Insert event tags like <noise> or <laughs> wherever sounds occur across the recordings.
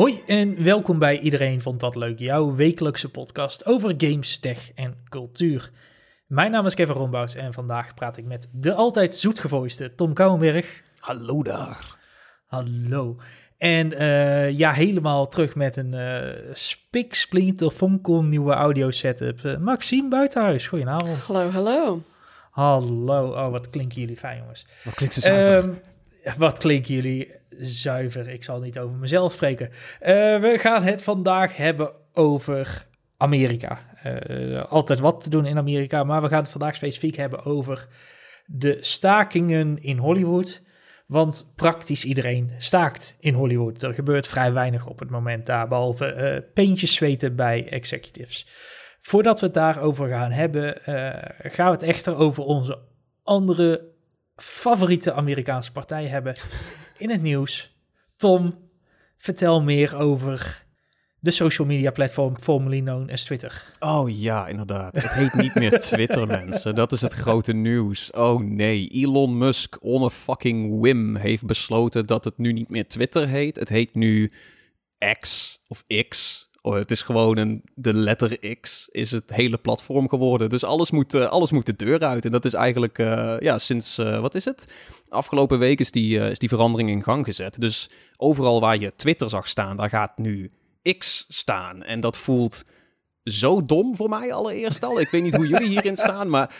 Hoi en welkom bij Iedereen Vond Dat Leuk, jouw wekelijkse podcast over games, tech en cultuur. Mijn naam is Kevin Rombouts en vandaag praat ik met de altijd zoetgevoiste Tom Kouwenberg. Hallo daar. Hallo. En uh, ja, helemaal terug met een uh, spik splinter fonkel nieuwe audio setup. Uh, Maxime Buitenhuis, goedenavond. Hallo, hallo. Hallo, oh wat klinken jullie fijn jongens. Wat klinkt ze zuiver. Um, wat klinken jullie zuiver. Ik zal niet over mezelf spreken. Uh, we gaan het vandaag hebben over Amerika. Uh, altijd wat te doen in Amerika, maar we gaan het vandaag specifiek hebben over de stakingen in Hollywood. Want praktisch iedereen staakt in Hollywood. Er gebeurt vrij weinig op het moment daar, behalve uh, zweten bij executives. Voordat we het daarover gaan hebben, gaan we het echter over onze andere favoriete Amerikaanse partij hebben in het nieuws. Tom, vertel meer over de social media platform formerly known as Twitter. Oh ja, inderdaad. Het heet niet meer <laughs> Twitter, mensen. Dat is het grote nieuws. Oh nee, Elon Musk on a fucking whim heeft besloten dat het nu niet meer Twitter heet. Het heet nu X of X. Oh, het is gewoon een, de letter X is het hele platform geworden. Dus alles moet, uh, alles moet de deur uit. En dat is eigenlijk, uh, ja, sinds, uh, wat is het? Afgelopen week is die, is die verandering in gang gezet. Dus overal waar je Twitter zag staan, daar gaat nu X staan. En dat voelt zo dom voor mij allereerst al. Ik weet niet hoe jullie hierin staan, maar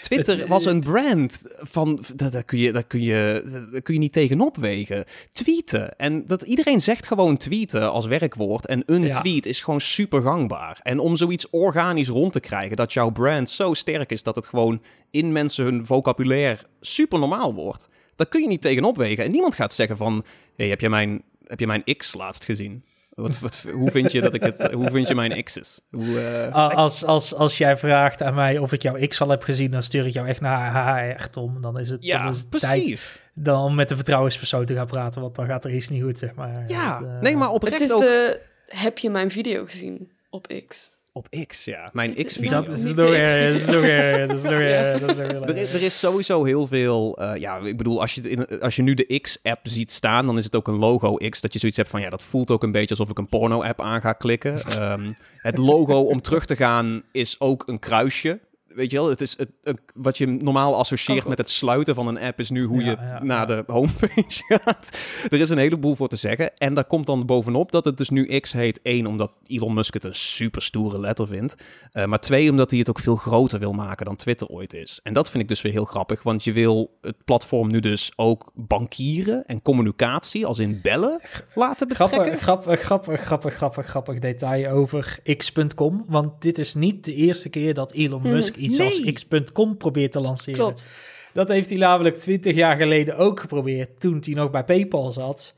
Twitter was een brand van... Daar kun je, daar kun je, daar kun je niet tegenop wegen. Tweeten. En dat iedereen zegt gewoon tweeten als werkwoord. En een ja. tweet is gewoon super gangbaar. En om zoiets organisch rond te krijgen, dat jouw brand zo sterk is dat het gewoon in mensen hun vocabulaire super normaal wordt. Daar kun je niet tegenop wegen. En niemand gaat zeggen van, hey, heb, je mijn, heb je mijn X laatst gezien? Wat, wat, hoe vind je dat ik het? Hoe vind je mijn X's? Hoe, uh... als, als, als jij vraagt aan mij of ik jouw X al heb gezien, dan stuur ik jou echt naar echt om. Dan is het, ja, dan is het precies. tijd dan om met de vertrouwenspersoon te gaan praten, want dan gaat er iets niet goed, zeg maar. Ja, het, uh... nee, maar oprecht Het is ook... de, heb je mijn video gezien op X? Op X, ja. Mijn X-video. Dat is nog erg, dat is nog erg, dat is nog erg. dat is nog er, er is sowieso heel veel... Uh, ja, ik bedoel, als je, in, als je nu de X-app ziet staan, dan is het ook een logo X, dat je zoiets hebt van, ja, dat voelt ook een beetje alsof ik een porno-app aan ga klikken. Um, het logo om terug te gaan is ook een kruisje. Weet je wel, het is het, het, wat je normaal associeert oh, met het sluiten van een app, is nu hoe Ja, je ja, naar ja. de homepage <laughs> gaat. Er is een heleboel voor te zeggen. En daar komt dan bovenop dat het dus nu X heet. Eén, omdat Elon Musk het een super stoere letter vindt. Uh, maar twee, omdat hij het ook veel groter wil maken dan Twitter ooit is. En dat vind ik dus weer heel grappig, want je wil het platform nu dus ook bankieren en communicatie, als in bellen, laten betrekken. Grappig, grappig, grappig, grappig, grappig, grappig detail over x.com. Want dit is niet de eerste keer dat Elon Musk iets Nee. als x.com probeert te lanceren. Klopt. Dat heeft hij namelijk 20 jaar geleden ook geprobeerd, toen hij nog bij PayPal zat.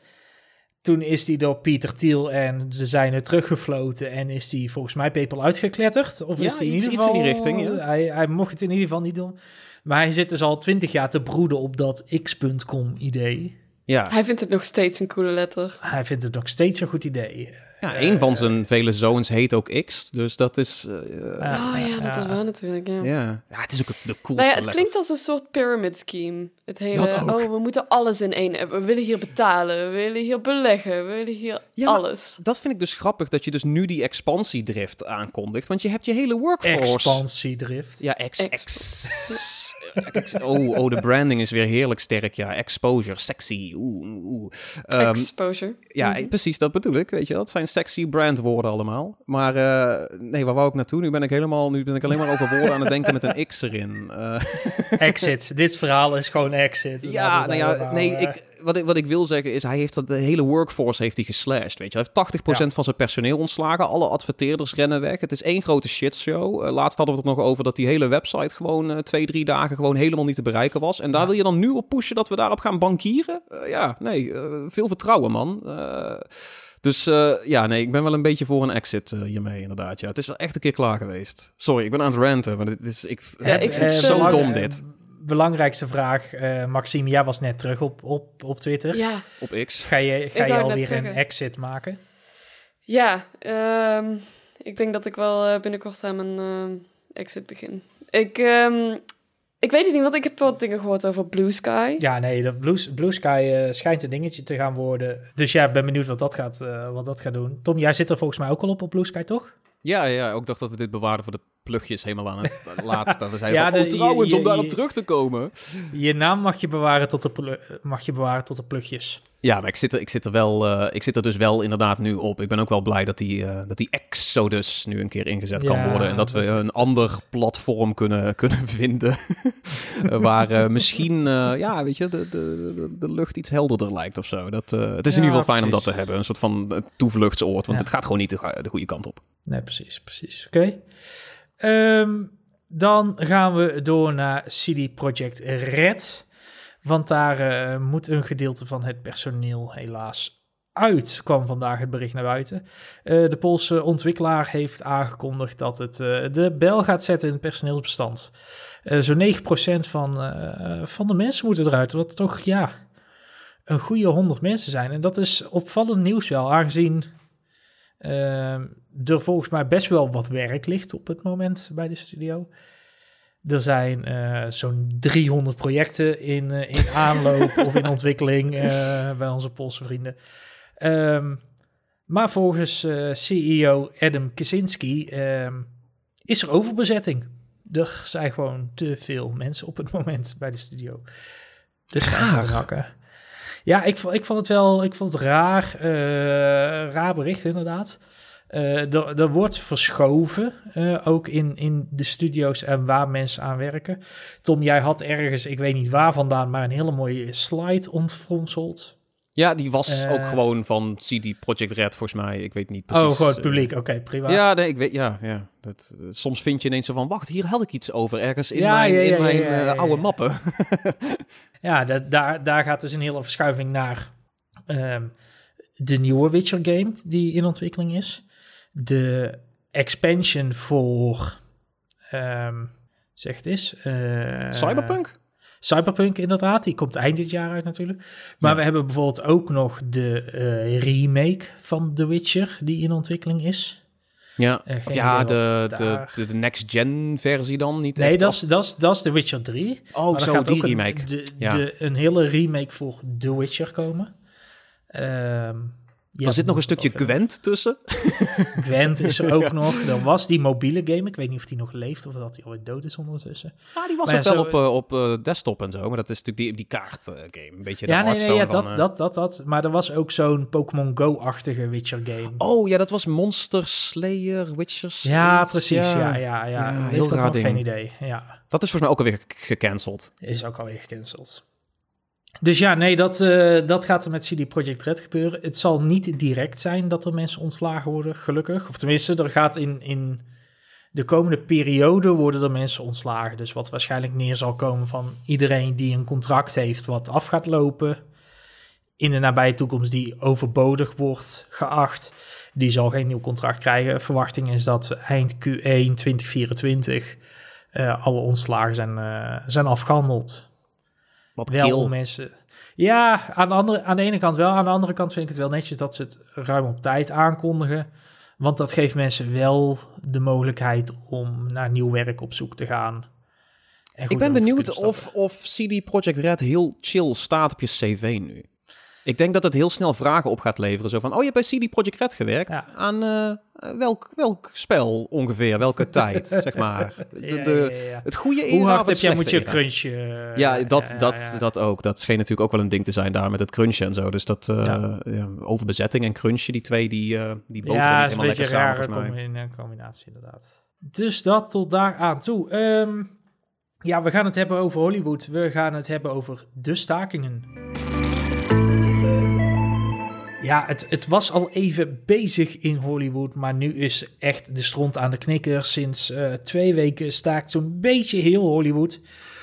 Toen is hij door Pieter Thiel en ze zijn er teruggefloten en is hij volgens mij PayPal uitgekletterd. Of Ja, is hij in ieder iets in geval, die richting, ja. hij, hij mocht het in ieder geval niet doen. Maar hij zit dus al 20 jaar te broeden op dat x.com idee. Ja, Hij vindt het nog steeds een coole letter. Hij vindt het nog steeds een goed idee. Ja een van zijn vele zoons heet ook X, dus dat is... eh, Ja, oh ja, dat is waar natuurlijk, ja. ja. ja, het is ook de coolste Nou ja, het letter. klinkt als een soort pyramid scheme. Het hele, Dat ook. oh, we moeten alles in één app. We willen hier betalen, we willen hier beleggen, we willen hier Ja, alles. Dat vind ik dus grappig, dat je dus nu die expansiedrift aankondigt. Want je hebt je hele workforce... Expansiedrift. Ja, ex, Ex- ex, <laughs> ex- oh, oh, de branding is weer heerlijk sterk. Ja, exposure, sexy. Oeh, oeh. Ehm, Exposure. ja, Mhm. precies, dat bedoel ik. Weet je, het zijn sexy brandwoorden allemaal. Maar eh, nee, waar wou ik naartoe? Nu ben ik helemaal, nu ben ik alleen maar over woorden aan het denken met een X erin. Eh, <laughs> Exit. Dit verhaal is gewoon exit. Ja, nou ja, nee, eh, ik, wat, ik, wat ik wil zeggen is, hij heeft dat, de hele workforce heeft hij geslashed, weet je. Hij heeft 80% van zijn personeel ontslagen, alle adverteerders rennen weg. Het is één grote shitshow. Uh, laatst hadden we het nog over dat die hele website gewoon uh, twee, drie dagen gewoon helemaal niet te bereiken was. En daar Ja. wil je dan nu op pushen dat we daarop gaan bankieren? Uh, ja, nee, veel vertrouwen, man. Dus uh, ja, nee, ik ben wel een beetje voor een exit uh, hiermee, inderdaad. Ja, het is wel echt een keer klaar geweest. Sorry, ik ben aan het ranten, maar dit is, ik, Ja, het ik is zo- dom dit. Belangrijkste vraag, uh, Maxime, jij was net terug op, op, op Twitter. Ja, Op X. Ga je, ga je alweer een exit maken? ja ehm, ik denk dat ik wel eh, binnenkort aan mijn ehm, exit begin. Ik, ehm, Ik weet het niet, want ik heb wat dingen gehoord over Blue Sky. Ja, nee, dat Blue, Blue Sky eh, schijnt een dingetje te gaan worden. Dus ja, ik ben benieuwd wat dat, gaat, eh, wat dat gaat doen. Tom, jij zit er volgens mij ook al op op Blue Sky, toch? Ja, ja, ook dacht dat we dit bewaarden voor de plugjes helemaal aan het <laughs> laatste. We zeiden Ja, van, de- oh, trouwens, je- om daarop terug te komen. Je naam mag je bewaren tot de, mag je bewaren tot de plugjes. Ja, maar ik zit er, ik zit er, wel, eh, ik zit er dus wel inderdaad nu op. Ik ben ook wel blij dat die, eh, dat die Exodus nu een keer ingezet kan worden. En dat we dat is- een ander platform kunnen, kunnen <laughs> vinden. Eh, waar misschien, ja, weet je, de, de, de, lucht iets helderder lijkt of zo. Dat, het is in ieder geval fijn om dat te hebben. Een soort van toevluchtsoord. Want Ja. het gaat gewoon niet de, goede kant op. Nee, precies, precies. Oké. Ehm, dan gaan we door naar CD Projekt Red. Want daar eh, moet een gedeelte van het personeel helaas uit, kwam vandaag het bericht naar buiten. Eh, de Poolse ontwikkelaar heeft aangekondigd dat het eh, de bel gaat zetten in het personeelsbestand. Zo'n 9% van, van de mensen moeten eruit, wat toch ja, een goede 100 mensen zijn. En dat is opvallend nieuws wel, aangezien er volgens mij best wel wat werk ligt op het moment bij de studio. Er zijn eh, zo'n 300 projecten in, eh, in aanloop <laughs> of in ontwikkeling eh, bij onze Poolse vrienden. Ehm, maar volgens CEO Adam Kaczynski ehm, is er overbezetting. Er zijn gewoon te veel mensen op het moment bij de studio. Dus Raar. hakken. Ja, ik, ik vond het wel ik vond het raar. raar bericht, inderdaad. Eh, er, er wordt verschoven, eh, ook in, in de studio's en waar mensen aan werken. Tom, jij had ergens, ik weet niet waar vandaan, maar een hele mooie slide ontfronseld. Ja, die was Eh. ook gewoon van CD Projekt Red, volgens mij. Ik weet niet precies. oh, gewoon het eh, publiek. Oké, prima. Ja, nee, ik weet, ja, ja. Dat, eh, soms vind je ineens zo van, wacht, hier had ik iets over ergens in Ja, mijn, ja, ja, in mijn eh, oude mappen. <laughs> Ja, da- daar, daar gaat dus een hele verschuiving naar ehm, de nieuwe Witcher game die in ontwikkeling is. De expansion voor, ehm, zeg het eens. eh, Cyberpunk? Cyberpunk inderdaad, die komt eind dit jaar uit natuurlijk. Maar Ja. we hebben bijvoorbeeld ook nog de eh, remake van The Witcher die in ontwikkeling is. Ja, Eh, of ja de, de, de, de next-gen versie dan niet Nee, dat is, dat, is, dat is The Witcher 3. Oh, zo, die een- remake. de, Ja. de, een hele remake voor The Witcher komen. Ehm ja, er zit nog een stukje dat, Gwent tussen. <laughs> Gwent is er ook nog. Er was die mobiele game. Ik weet niet of die nog leeft of dat die alweer dood is ondertussen. Ah, die was Maar ook ja, wel zo- op, eh, op eh, desktop en zo. Maar dat is natuurlijk die, die kaart eh, game. Een beetje de ja, nee, nee, ja, van, dat, dat, dat, dat. Maar er was ook zo'n Pokémon Go-achtige Witcher game. Oh, ja, dat was Monster Slayer, Witchers. ja, precies. Ja, ja, ja. Heel raar ding. Geen idee. Ja. Dat is volgens mij ook alweer ge- gecanceld. Is ook alweer gecanceld. Dus ja, nee, dat, eh, dat gaat er met CD Projekt Red gebeuren. Het zal niet direct zijn dat er mensen ontslagen worden, gelukkig. Of tenminste, er gaat in, in de komende periode worden er mensen ontslagen. Dus wat waarschijnlijk neer zal komen van iedereen die een contract heeft wat af gaat lopen... in de nabije toekomst die overbodig wordt geacht... die zal geen nieuw contract krijgen. Verwachting is dat eind Q1 2024 eh, alle ontslagen zijn, eh, zijn afgehandeld Wat wel kill. om mensen. Ja, aan de, andere, aan de ene kant wel. Aan de andere kant vind ik het wel netjes dat ze het ruim op tijd aankondigen. Want dat geeft mensen wel de mogelijkheid om naar nieuw werk op zoek te gaan. Ik ben benieuwd of, of CD Projekt Red heel chill staat op je cv nu. Ik denk dat het heel snel vragen op gaat leveren. Zo van, oh, je hebt bij CD Projekt Red gewerkt. Ja. Aan eh, welk, welk spel ongeveer? Welke <laughs> tijd, zeg maar? De, ja. Het goede era Hoe hard heb jij moet je crunchen? Ja, dat, dat, dat ook. Dat scheen natuurlijk ook wel een ding te zijn daar met het crunchen en zo. Dus dat Ja. ja, overbezetting en crunchen, die twee, die, eh die boteren ja, niet helemaal lekker een samen, volgens mij. combi- een combinatie inderdaad. Dus dat tot daar aan toe. Ehm, ja, we gaan het hebben over Hollywood. We gaan het hebben over de stakingen. Ja, het, het was al even bezig in Hollywood, maar nu is echt de stront aan de knikker. Sinds eh, twee weken staakt zo'n beetje heel Hollywood.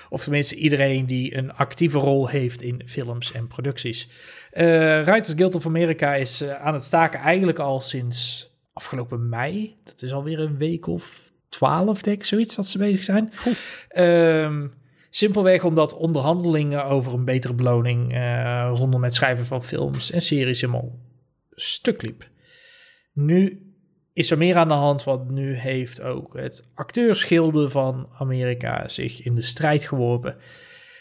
Of tenminste iedereen die een actieve rol heeft in films en producties. Eh Writers Guild of America is eh, aan het staken eigenlijk al sinds afgelopen mei. Dat is alweer een week of twaalf, denk ik, zoiets dat ze bezig zijn. Ehm, simpelweg omdat onderhandelingen over een betere beloning eh, rondom het schrijven van films en series helemaal stuk liep. Nu is er meer aan de hand, want nu heeft ook het acteursgilde van Amerika zich in de strijd geworpen.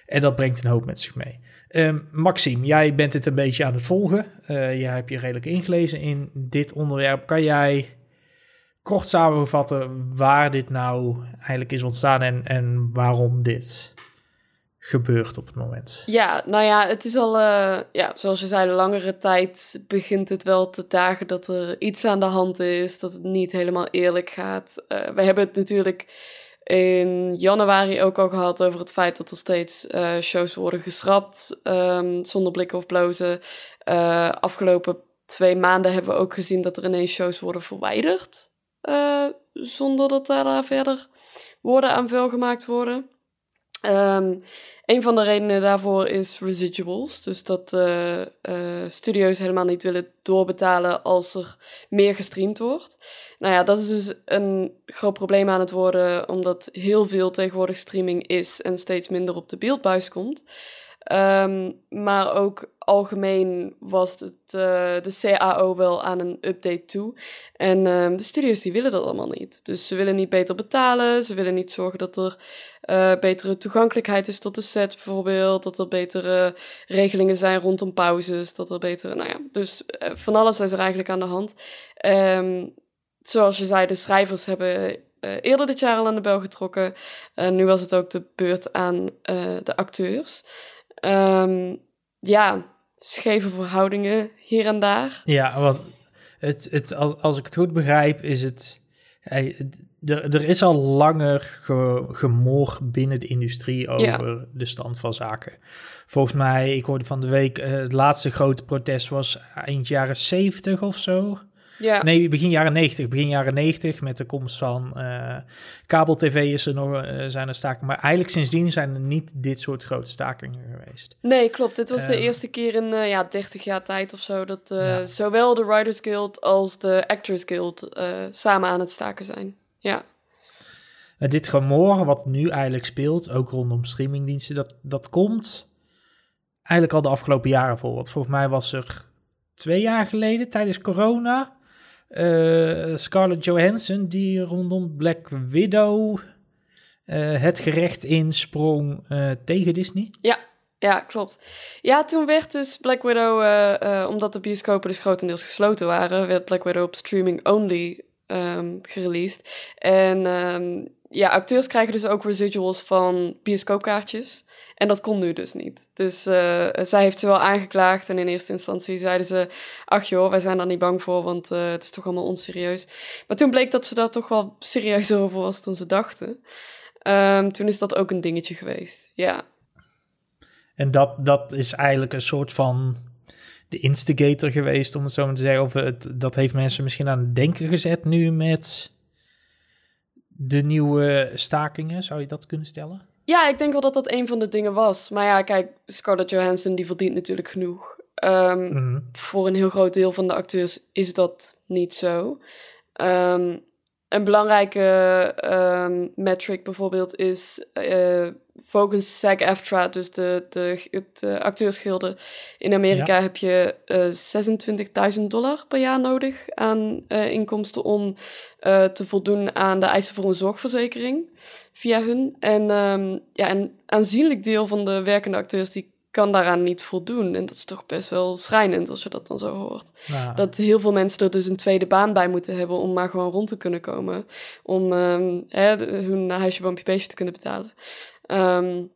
En dat brengt een hoop met zich mee. Um, Maxime, jij bent het een beetje aan het volgen. Uh, jij hebt je redelijk ingelezen in dit onderwerp. Kan jij kort samenvatten waar dit nou eigenlijk is ontstaan en, en waarom dit gebeurt op het moment? Ja, nou ja, het is al, uh, ja, zoals je zei, langere tijd begint het wel te dagen dat er iets aan de hand is, dat het niet helemaal eerlijk gaat. Uh, we hebben het natuurlijk in januari ook al gehad over het feit dat er steeds uh, shows worden geschrapt um, zonder blikken of blozen. afgelopen twee maanden hebben we ook gezien dat er ineens shows worden verwijderd. Zonder dat daar verder woorden aan vuil gemaakt worden. Um, een van de redenen daarvoor is residuals. Dus dat uh, studio's helemaal niet willen doorbetalen als er meer gestreamd wordt. Nou ja, dat is dus een groot probleem aan het worden, omdat heel veel tegenwoordig streaming is en steeds minder op de beeldbuis komt. Um, maar ook algemeen was het, uh, de CAO wel aan een update toe. En um, de studios die willen dat allemaal niet. Dus ze willen niet beter betalen. Ze willen niet zorgen dat er uh, betere toegankelijkheid is tot de set bijvoorbeeld. Dat er betere regelingen zijn rondom pauzes. Dat er betere, nou ja, dus uh, van alles is er eigenlijk aan de hand. Um, zoals je zei, de schrijvers hebben eerder dit jaar al aan de bel getrokken. En nu was het ook de beurt aan de acteurs. Um, ja, scheve verhoudingen hier en daar. Ja, want het, het, als, als ik het goed begrijp, is het. Er is al langer ge, gemoor binnen de industrie over de stand van zaken. Volgens mij, ik hoorde van de week, uh, het laatste grote protest was eind jaren 70 of zo. Ja. Nee, begin jaren 90. Begin jaren 90 met de komst van uh, kabel-tv is er nog, uh, zijn er stakingen. Maar eigenlijk sindsdien zijn er niet dit soort grote stakingen geweest. Nee, klopt. Dit was de ehm, eerste keer in uh, ja, 30 jaar tijd of zo... dat ja. zowel de Writers Guild als de Actors Guild samen aan het staken zijn. Ja. dit gemor wat nu eigenlijk speelt, ook rondom streamingdiensten... dat, dat komt eigenlijk al de afgelopen jaren voor. Want volgens mij was er twee jaar geleden tijdens corona uh, Scarlett Johansson, die rondom Black Widow uh, het gerecht insprong uh, tegen Disney. Ja, ja, klopt. Ja, toen werd dus Black Widow, omdat de bioscopen dus grotendeels gesloten waren, werd Black Widow op streaming only um, gereleased. En um, ja, acteurs krijgen dus ook residuals van bioscoopkaartjes. En dat kon nu dus niet. Dus uh, zij heeft ze wel aangeklaagd. En in eerste instantie zeiden ze: Ach joh, wij zijn daar niet bang voor, want uh, het is toch allemaal onserieus. Maar toen bleek dat ze daar toch wel serieuzer over was dan ze dachten. Um, toen is dat ook een dingetje geweest. Ja. En dat, dat is eigenlijk een soort van de instigator geweest, om het zo maar te zeggen. Of het, dat heeft mensen misschien aan het denken gezet nu met de nieuwe stakingen. Zou je dat kunnen stellen? Ja, ik denk wel dat dat een van de dingen was. Maar ja, kijk, Scarlett Johansson die verdient natuurlijk genoeg. Um, mm. Voor een heel groot deel van de acteurs is dat niet zo. Um, een belangrijke um, metric bijvoorbeeld is uh, volgens SAG-AFTRA, dus de, de, het uh, acteursgilde in Amerika, ja. heb je uh, eh, 26.000 dollar per jaar nodig aan inkomsten om te voldoen aan de eisen voor een zorgverzekering via hun. En um, ja, een aanzienlijk deel van de werkende acteurs die kan daaraan niet voldoen. En dat is toch best wel schrijnend als je dat dan zo hoort. Ja. Dat heel veel mensen er dus een tweede baan bij moeten hebben om maar gewoon rond te kunnen komen. Om um, hè, hun huisje, boompje, beestje te kunnen betalen. Um,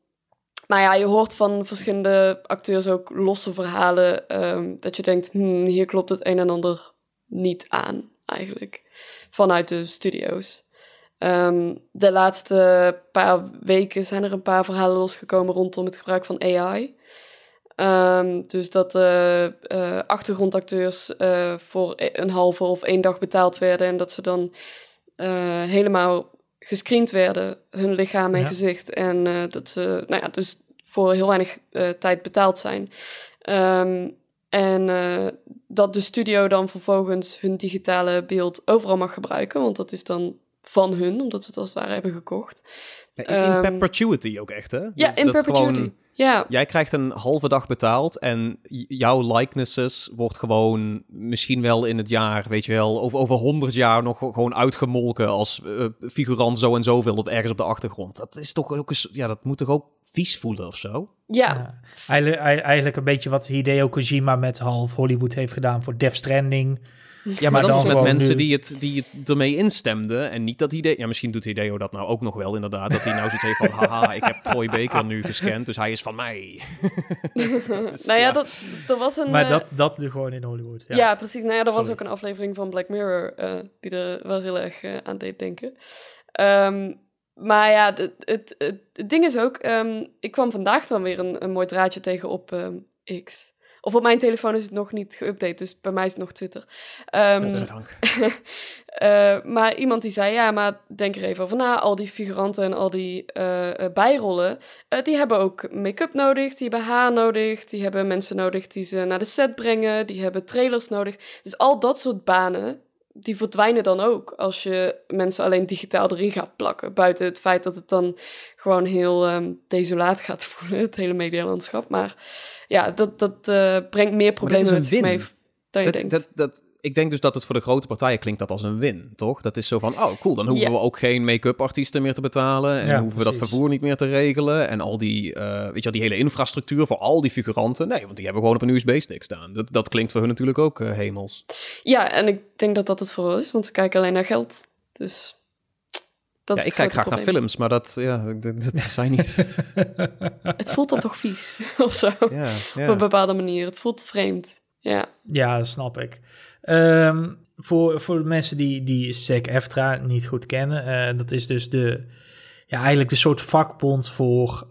maar ja, je hoort van verschillende acteurs ook losse verhalen. Um, dat je denkt, hmm, hier klopt het een en ander niet aan, eigenlijk. Vanuit de studio's. Um, de laatste paar weken zijn er een paar verhalen losgekomen rondom het gebruik van AI. Um, dus dat uh, uh, achtergrondacteurs uh, voor een halve of één dag betaald werden en dat ze dan helemaal gescreend werden, hun lichaam en ja. gezicht. En dat ze, nou ja, dus voor heel weinig tijd betaald zijn. Um, en dat de studio dan vervolgens hun digitale beeld overal mag gebruiken, want dat is dan van hun, omdat ze het als het ware hebben gekocht. in, um, perpetuity ook echt, hè? Ja, dus in perpetuity. Gewoon, ja. Jij krijgt een halve dag betaald en jouw likenesses wordt gewoon misschien wel in het jaar, weet je wel, over, over 100 jaar nog gewoon uitgemolken als uh, figurant zo en zoveel op ergens op de achtergrond. Dat is toch ook eens, ja, dat moet toch ook vies voelen of zo? Ja. Eigenlijk, eigenlijk een beetje wat Hideo Kojima met half Hollywood heeft gedaan voor Death Stranding. Ja, maar, dat was met mensen die, het, die het ermee instemden. En niet dat Hideo... Ja, misschien doet Hideo dat nou ook nog wel inderdaad. Dat hij nou zoiets heeft van... <laughs> Haha, ik heb Troy Baker nu gescand, dus hij is van mij. <laughs> nou ja, Dat, dat was een... Maar uh, dat, dat nu gewoon in Hollywood. Ja, ja precies. Nou ja, er was ook een aflevering van Black Mirror... Uh, die er wel heel erg uh, aan deed denken. Um, maar ja, het, het, het, ding is ook... Um, ik kwam vandaag dan weer een, een mooi draadje tegen op um, X... Of op mijn telefoon is het nog niet geüpdate, dus bij mij is het nog Twitter. Um, <laughs> dank. uh, maar iemand die zei, ja, maar denk er even over na. Al die figuranten en al die uh, bijrollen, uh, die hebben ook make-up nodig, die hebben haar nodig, die hebben mensen nodig die ze naar de set brengen, die hebben trailers nodig. Dus al dat soort banen, die verdwijnen dan ook als je mensen alleen digitaal erin gaat plakken. Buiten het feit dat het dan gewoon heel um, desolaat gaat <laughs> voelen, het hele medialandschap. Maar ja, dat, dat uh, brengt meer problemen met zich mee dan je dat, denkt. Dat, dat, ik denk dus dat het voor de grote partijen klinkt dat als een win, toch? Dat is zo van, oh cool, dan hoeven we ook geen make-up artiesten meer te betalen. En hoeven we dat vervoer niet meer te regelen. En al die, uh, weet je wel, die hele infrastructuur voor al die figuranten. Nee, want die hebben gewoon op een USB-stick staan. Dat, dat klinkt voor hun natuurlijk ook uh, hemels. Ja, en ik denk dat dat het vooral is, want ze kijken alleen naar geld. Dus dat ja, is ik kijk graag probleem. naar films, maar dat, ja, dat, dat zijn niet... <laughs> het voelt dan toch vies, <laughs> of zo. Ja, ja. Op een bepaalde manier. Het voelt vreemd, ja. Ja, dat snap ik. Um, voor, voor de mensen die, die SEC-EFTRA niet goed kennen, uh, dat is dus de, ja, eigenlijk de soort vakbond voor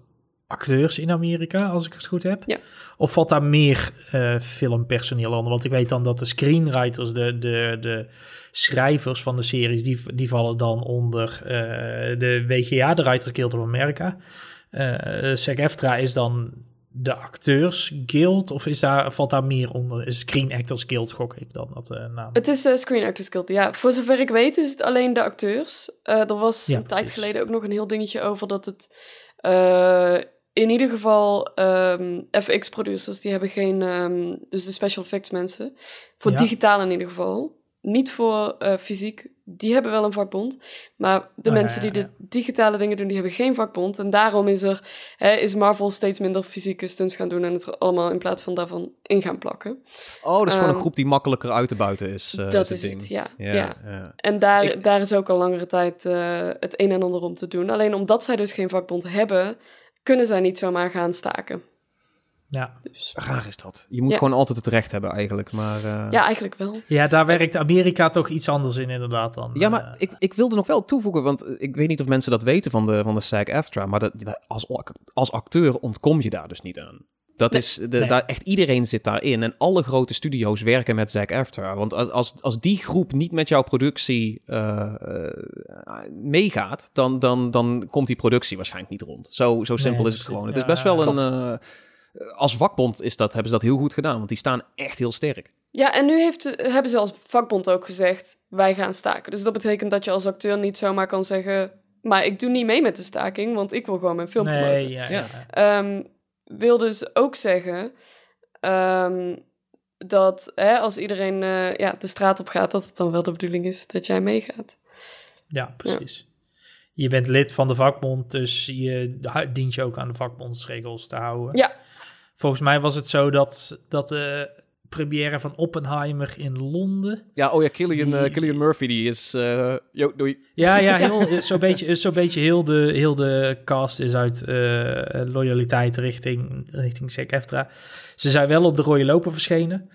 acteurs in Amerika, als ik het goed heb. Ja. Of valt daar meer uh, filmpersoneel onder? Want ik weet dan dat de screenwriters, de, de, de schrijvers van de series, die, die vallen dan onder uh, de WGA, de Writers Guild of America. Uh, SEC-EFTRA is dan de Acteurs Guild? Of is daar, valt daar meer onder? Is Screen Actors Guild, gok ik dan dat uh, naam? Het is uh, Screen Actors Guild, ja. Voor zover ik weet is het alleen de acteurs. Uh, er was ja, een precies. tijd geleden ook nog een heel dingetje over dat het... in ieder geval um, FX-producers, die hebben geen... Um, dus de special effects mensen. Voor ja. digitaal in ieder geval. Niet voor fysiek, die hebben wel een vakbond. Maar de oh, mensen ja, ja, die de digitale dingen doen, die hebben geen vakbond. En daarom is, er, hè, is Marvel steeds minder fysieke stunts gaan doen en het er allemaal in plaats van daarvan in gaan plakken. Oh, dat is um, gewoon een groep die makkelijker uit te buiten is. Uh, dat is, is ding. het, ja. ja, En daar, Ik... daar is ook al langere tijd uh, het een en ander om te doen. Alleen omdat zij dus geen vakbond hebben, kunnen zij niet zomaar gaan staken. Ja. Dus. Raar is dat. Je moet ja. gewoon altijd het recht hebben eigenlijk, maar... Uh... Ja, eigenlijk wel. Ja, daar werkt Amerika toch iets anders in inderdaad dan. Ja, maar uh... ik, ik wilde nog wel toevoegen, want ik weet niet of mensen dat weten van de, van de SAG-AFTRA, maar dat, als, als acteur ontkom je daar dus niet aan. Dat nee, is, de, nee. daar, echt iedereen zit daarin en alle grote studio's werken met SAG-AFTRA. Want als, als, als die groep niet met jouw productie uh, meegaat, dan, dan, dan komt die productie waarschijnlijk niet rond. Zo, zo simpel nee, is het gewoon. Het ja, is best wel een als vakbond is dat, hebben ze dat heel goed gedaan, want die staan echt heel sterk. Ja, en nu heeft, hebben ze als vakbond ook gezegd, wij gaan staken. Dus dat betekent dat je als acteur niet zomaar kan zeggen, maar ik doe niet mee met de staking, want ik wil gewoon mijn film nee, promoten. Ja, ja. Um, wil dus ook zeggen um, dat hè, als iedereen uh, ja, de straat op gaat, dat het dan wel de bedoeling is dat jij meegaat. Ja, precies. Ja. Je bent lid van de vakbond, dus je dient je ook aan de vakbondsregels te houden. Ja, Volgens mij was het zo dat, dat de première van Oppenheimer in Londen... Ja, oh ja, Killian, die... uh, Killian Murphy, die is... Uh, yo, doei. Ja, ja, <laughs> heel, zo'n beetje, zo beetje heel, de, heel de cast is uit uh, loyaliteit richting, richting SEC-EFTRA. Ze zijn wel op de rode loper verschenen,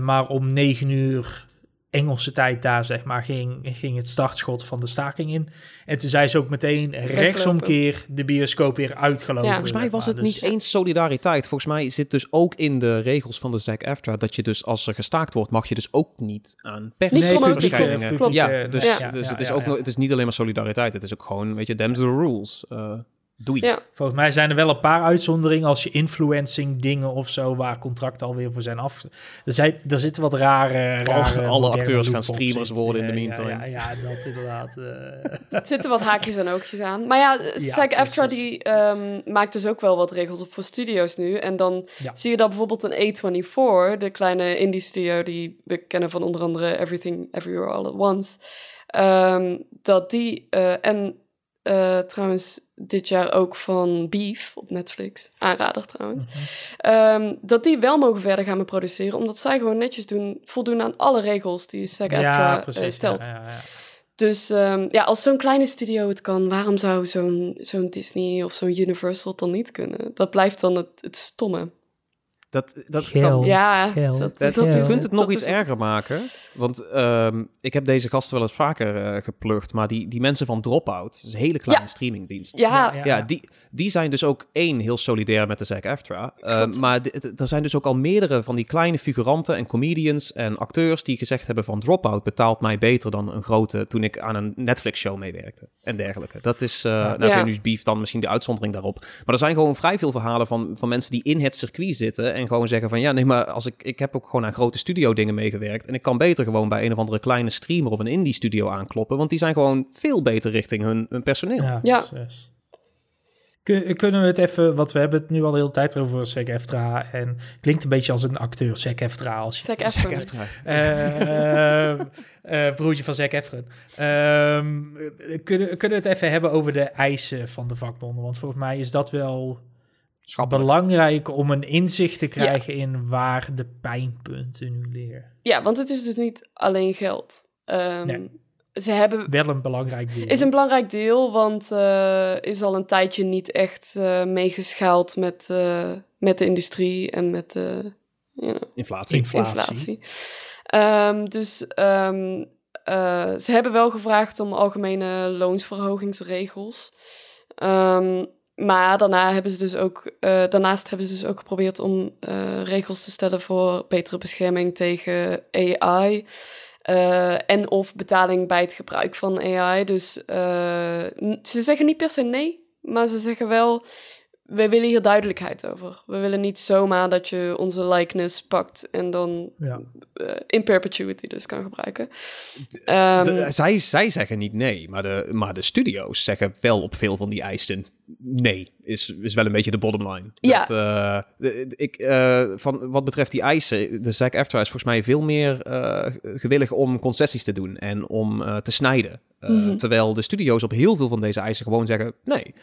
maar om negen uur Engelse tijd daar, zeg maar, ging, ging het startschot van de staking in. En toen zei ze ook meteen rechtsomkeer de bioscoop weer uitgelopen. Ja, volgens mij was het dus... niet eens solidariteit. Volgens mij zit dus ook in de regels van de SAG-AFTRA dat je dus als er gestaakt wordt, mag je dus ook niet aan persverschijningen. Nee, ja, dus, ja. dus ja, het is ook het is niet alleen maar solidariteit. Het is ook gewoon, weet je, them's the rules. Uh, Doei. Ja. Volgens mij zijn er wel een paar uitzonderingen als je influencing dingen of zo, waar contracten alweer voor zijn af. Er, zijn, er zitten wat rare. rare alle acteurs gaan streamers worden in de meantime. Ja, ja, ja, dat inderdaad. eh. Er zitten wat haakjes en oogjes aan. Maar ja, SAG-AFTRA precies. die ehm, maakt dus ook wel wat regels op voor studio's nu. En dan Ja. zie je dat bijvoorbeeld een A24, de kleine indie studio die we kennen van onder andere Everything Everywhere All at Once, ehm, dat die eh, en eh, trouwens dit jaar ook van Beef op Netflix, aanrader trouwens, Mhm. ehm, dat die wel mogen verder gaan produceren, omdat zij gewoon netjes doen, voldoen aan alle regels die eh, precies, stelt. ja, ja, ja. Dus ehm, ja, als zo'n kleine studio het kan, waarom zou zo'n zo'n Disney of zo'n Universal het dan niet kunnen? Dat blijft dan het, het stomme. Dat, dat Geld, kan, Ja, geld, dat- je kunt het nog dat iets is- erger maken. Want ehm, ik heb deze gasten wel eens vaker eh, geplukt. Maar die, die mensen van Dropout, dat is een hele kleine Ja. streamingdienst. Ja, Ja, die, die zijn dus ook één heel solidair met de SAG-AFTRA. Eh, Klopt. maar er zijn dus ook al meerdere van die kleine figuranten en comedians en acteurs die gezegd hebben van Dropout betaalt mij beter dan een grote toen ik aan een Netflix-show meewerkte en dergelijke. Dat is, eh nou Ja. nu is Beef dan misschien de uitzondering daarop. Maar er zijn gewoon vrij veel verhalen van, van mensen die in het circuit zitten en gewoon zeggen van ja, nee, maar als ik, ik heb ook gewoon aan grote studio dingen meegewerkt en ik kan beter gewoon bij een of andere kleine streamer of een indie studio aankloppen, want die zijn gewoon veel beter richting hun, hun personeel. Ja, Ja. precies. Kun- Kunnen we het even, want we hebben het nu al de hele tijd over Zac Eftra en klinkt een beetje als een acteur, Zac Eftra. Als je, Zac. Eh, ehm, eh, broertje van Zac Efron. Ehm, kunnen, kunnen we het even hebben over de eisen van de vakbonden? Want volgens mij is dat wel Schappelijk. belangrijk om een inzicht te krijgen in waar de pijnpunten nu liggen. Ja, want het is dus niet alleen geld. Ehm, Nee. Ze hebben Wel een belangrijk deel. is een belangrijk deel, want eh is al een tijdje niet echt eh, meegeschaald met, eh, met de industrie en met de you know, Inflatie. Inflatie. inflatie. Ehm, dus ehm, eh, ze hebben wel gevraagd om algemene loonsverhogingsregels. Ehm, maar daarna hebben ze dus ook, eh, daarnaast hebben ze dus ook geprobeerd om eh, regels te stellen voor betere bescherming tegen AI. eh, en of betaling bij het gebruik van AI. Dus ze zeggen niet per se nee, maar ze zeggen wel: we willen hier duidelijkheid over. We willen niet zomaar dat je onze likeness pakt en dan Ja. in perpetuity dus kan gebruiken. Ehm, De- zij, zij zeggen niet nee, maar de, maar de studio's zeggen wel op veel van die eisen nee. Is, is wel een beetje de bottom line. Ja. Dat, eh, de- ik, eh, van, wat betreft die eisen, de Zack After is volgens mij veel meer eh, gewillig om concessies te doen en om eh, te snijden. Eh, Mhm. Terwijl de studio's op heel veel van deze eisen gewoon zeggen nee.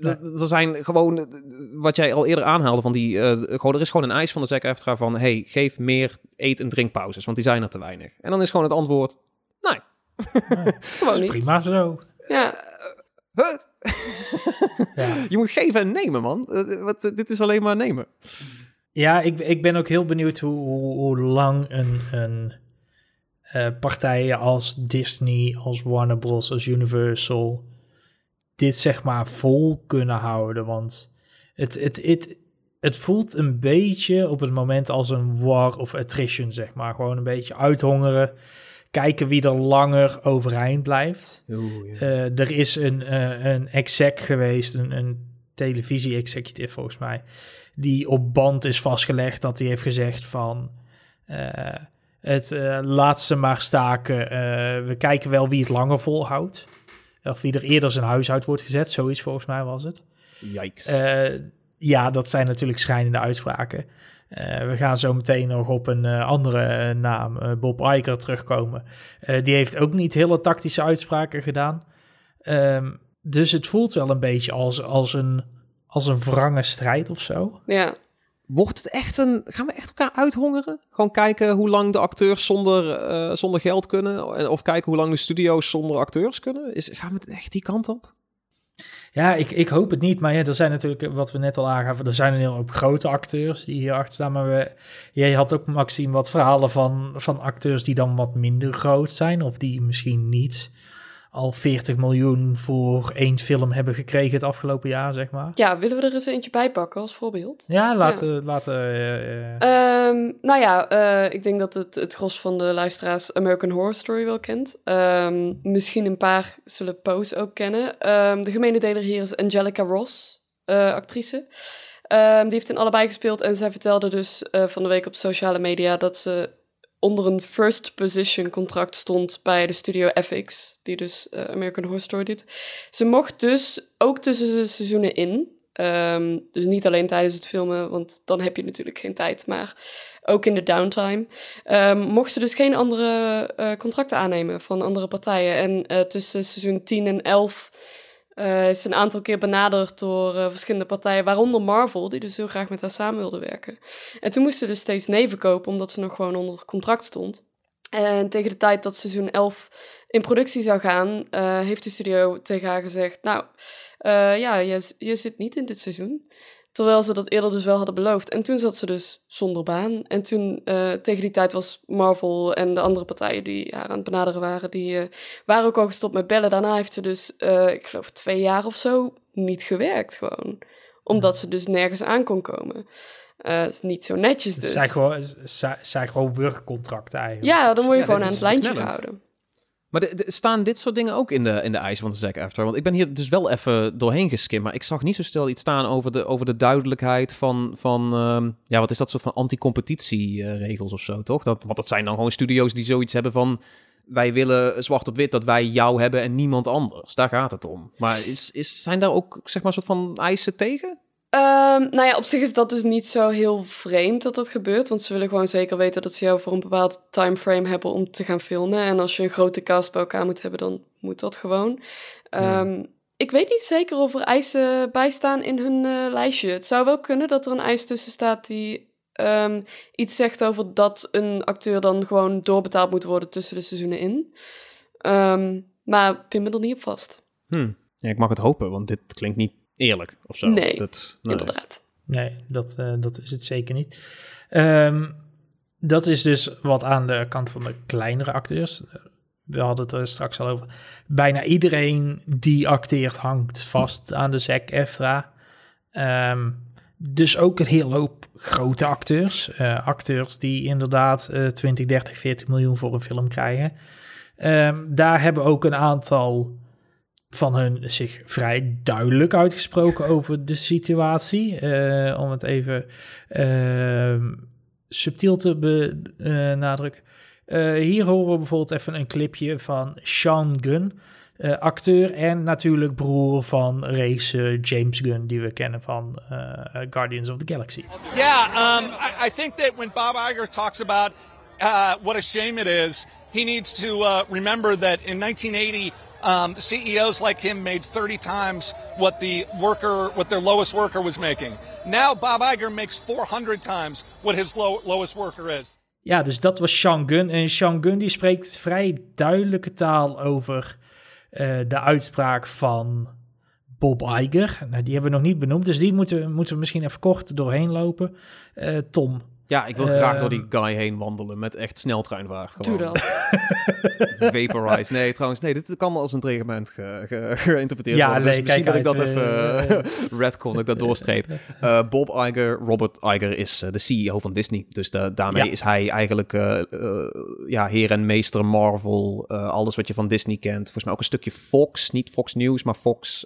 Eh, Er zijn gewoon, eh, wat jij al eerder aanhaalde, van die, eh, gewoon, er is gewoon een eis van de Zack After van hey, geef meer eet- en drinkpauzes, want die zijn er te weinig. En dan is gewoon het antwoord, nee. <laughs> gewoon niet. Prima zo. Ja, Huh? <laughs> Ja. Je moet geven en nemen, man. Eh, wat, eh, dit is alleen maar nemen. Ja, ik, ik ben ook heel benieuwd hoe, hoe, hoe lang een, een eh, partijen als Disney, als Warner Bros., als Universal dit zeg maar vol kunnen houden. Want het, het, het, het voelt een beetje op het moment als een war of attrition, zeg maar. Gewoon een beetje uithongeren. Kijken wie er langer overeind blijft. Eh, er is een, eh, een exec geweest, een, een televisie-executive volgens mij, die op band is vastgelegd dat hij heeft gezegd van eh, het laat ze maar staken. we kijken wel wie het langer volhoudt. Of wie er eerder zijn huis uit wordt gezet, zoiets volgens mij was het. Yikes. Ja, dat zijn natuurlijk schrijnende uitspraken. Eh, we gaan zo meteen nog op een eh, andere eh, naam, eh, Bob Iger, terugkomen. Eh, die heeft ook niet hele tactische uitspraken gedaan. Ehm, dus het voelt wel een beetje als, als, een, als een wrange strijd of zo. ja. Wordt het echt een... Gaan we echt elkaar uithongeren? Gewoon kijken hoe lang de acteurs zonder, eh, zonder geld kunnen? En- Of kijken hoe lang de studio's zonder acteurs kunnen? Is, gaan we het echt die kant op? Ja, ik, ik hoop het niet. Maar ja, er zijn natuurlijk, wat we net al aangaven, er zijn een heel hoop grote acteurs die hier achter staan. Maar we, jij had ook, Maxime, wat verhalen van, van acteurs die dan wat minder groot zijn. Of die misschien niet al 40 miljoen voor één film hebben gekregen het afgelopen jaar, zeg maar. Ja, willen we er eens eentje bij pakken als voorbeeld? Ja, laten... Ja. laten uh, um, nou ja, uh, ik denk dat het, het gros van de luisteraars American Horror Story wel kent. Um, misschien een paar zullen Pose ook kennen. Um, de gemene deler hier is Angelica Ross, uh, actrice. die heeft in allebei gespeeld en zij vertelde dus van de week op sociale media dat ze onder een first position contract stond bij de studio FX, die dus uh, American Horror Story doet. Ze mocht dus ook tussen de seizoenen in, um, dus niet alleen tijdens het filmen, want dan heb je natuurlijk geen tijd, maar ook in de downtime, um, mocht ze dus geen andere uh, contracten aannemen van andere partijen. En uh, tussen seizoen 10 en 11 uh, is een aantal keer benaderd door uh, verschillende partijen, waaronder Marvel, die dus heel graag met haar samen wilde werken. En toen moest ze dus steeds nee verkopen, omdat ze nog gewoon onder contract stond. En tegen de tijd dat seizoen 11 in productie zou gaan, uh, heeft de studio tegen haar gezegd: Nou, ja, je, je zit niet in dit seizoen. Terwijl ze dat eerder dus wel hadden beloofd. En toen zat ze dus zonder baan. En toen, uh, tegen die tijd was Marvel en de andere partijen die haar aan het benaderen waren, die uh, waren ook al gestopt met bellen. Daarna heeft ze dus, uh, ik geloof twee jaar of zo, niet gewerkt gewoon. Omdat ze dus nergens aan kon komen. Uh, is niet zo netjes dus. Zij gewoon, zij gewoon werkcontracten eigenlijk. Ja, dan word je ja, gewoon aan het lijntje gehouden. Maar de, staan dit soort dingen ook in de, in de eisen van de Zack After? Want ik ben hier dus wel even doorheen geskimd, maar ik zag niet zo snel iets staan over de, over de duidelijkheid van, van um, ja, wat is dat soort van anti-competitieregels of zo, toch? Dat, want dat zijn dan gewoon studio's die zoiets hebben van, wij willen zwart op wit dat wij jou hebben en niemand anders. Daar gaat het om. Maar is, is, zijn daar ook, zeg maar, soort van eisen tegen? Um, nou ja, op zich is dat dus niet zo heel vreemd dat dat gebeurt. Want ze willen gewoon zeker weten dat ze jou voor een bepaald timeframe hebben om te gaan filmen. En als je een grote cast bij elkaar moet hebben, dan moet dat gewoon. Um, Ik weet niet zeker of er eisen bij staan in hun uh, lijstje. Het zou wel kunnen dat er een eis tussen staat die um, iets zegt over dat een acteur dan gewoon doorbetaald moet worden tussen de seizoenen in. maar pin me er niet op vast. Hmm. Ja, ik mag het hopen, want dit klinkt niet eerlijk of zo. Nee, dat, nee. inderdaad. Nee, dat, uh, dat is het zeker niet. Um, dat is dus wat aan de kant van de kleinere acteurs. We hadden het er straks al over. Bijna iedereen die acteert hangt vast aan de ZEC EFTRA. Um, dus ook een heel hoop grote acteurs. Uh, acteurs die inderdaad uh, 20, 30, 40 miljoen voor een film krijgen. Um, daar hebben ook een aantal van hun zich vrij duidelijk uitgesproken <laughs> over de situatie. Uh, om het even uh, subtiel te benadrukken. Uh, hier horen we bijvoorbeeld even een clipje van Sean Gunn. Uh, acteur en natuurlijk broer van race James Gunn, die we kennen van uh, Guardians of the Galaxy. Yeah, um, I, I, think that when Bob Iger talks about uh, what a shame it is, he needs to remember that in 1980 Um, CEOs like him made 30 times what the worker, what their lowest worker was making. Now Bob Iger makes 400 times what his low, lowest worker is. Ja, dus dat was Sean Gunn. En Sean Gunn die spreekt vrij duidelijke taal over uh, de uitspraak van Bob Iger. Nou, die hebben we nog niet benoemd, dus die moeten, moeten we misschien even kort doorheen lopen. Uh, Tom, ja, ik wil graag door die guy heen wandelen met echt sneltreinvaart. Gewoon. Doe dat. <laughs> <laughs> Vaporize. Nee, trouwens, nee, dit kan als een dreigement ge, ge, geïnterpreteerd ja, worden. Dus nee, misschien kijk <laughs> dat ik dat even uh, redcon, ik dat doorstreep. Uh, Bob Iger, Robert Iger is de CEO van Disney. Dus de, daarmee ja. is hij eigenlijk ja, heer en meester Marvel. alles wat je van Disney kent. Volgens mij ook een stukje Fox. Niet Fox News, maar Fox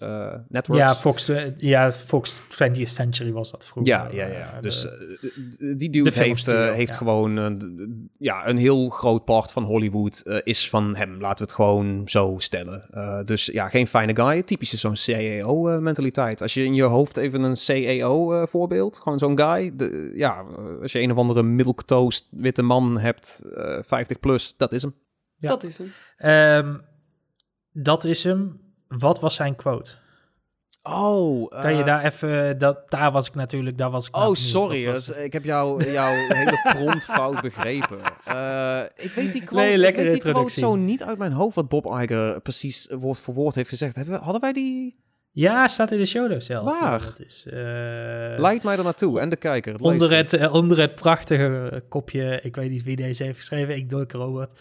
Networks. Ja, Fox, ja, Fox 20th Century was dat vroeger. Ja, ja, ja. dus die dude heeft, uh, heeft ja. gewoon uh, ja, een heel groot part van Hollywood uh, is van hem. Laten we het gewoon zo stellen. dus ja, geen fijne guy. Typische zo'n CAO-mentaliteit. Als je in je hoofd even een CAO-voorbeeld, gewoon zo'n guy. De, ja, als je een of andere milktoast witte man hebt, 50 plus, dat is hem. Ja. Dat is hem. Um, dat is hem. Wat was zijn quote? Oh, kan je eh, daar even, dat, daar was ik natuurlijk, daar was ik. Oh, sorry, was... ik heb jou, jouw hele prompt fout begrepen. Uh, ik weet die quote, nee, ik weet die quote zo niet uit mijn hoofd wat Bob Iger precies woord voor woord heeft gezegd. Hebben, hadden wij die? Ja, staat in de show zelf. Waar? Dat is, uh, Leidt mij er naartoe en de kijker. Het onder, het, onder het prachtige kopje, ik weet niet wie deze heeft geschreven, ik doe Robert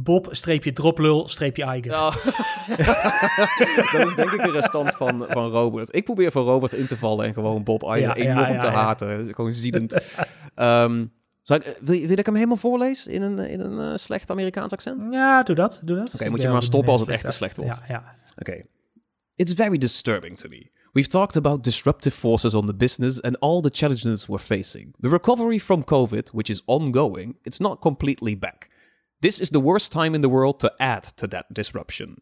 Bob, streepje droplul, streepje Eigen. Ja. <laughs> dat is denk ik een restant van, van Robert. Ik probeer van Robert in te vallen en gewoon Bob Eigen enorm te haten. Gewoon ziedend. <laughs> um, ik, wil, je, wil ik hem helemaal voorlezen in een, in een uh, slecht Amerikaans accent? Ja, doe dat. Doe dat. Oké, moet je maar stoppen als het echt te slecht wordt. Ja, ja. Oké. It's very disturbing to me. We've talked about disruptive forces on the business and all the challenges we're facing. The recovery from COVID, which is ongoing, it's not completely back. This is the worst time in the world to add to that disruption.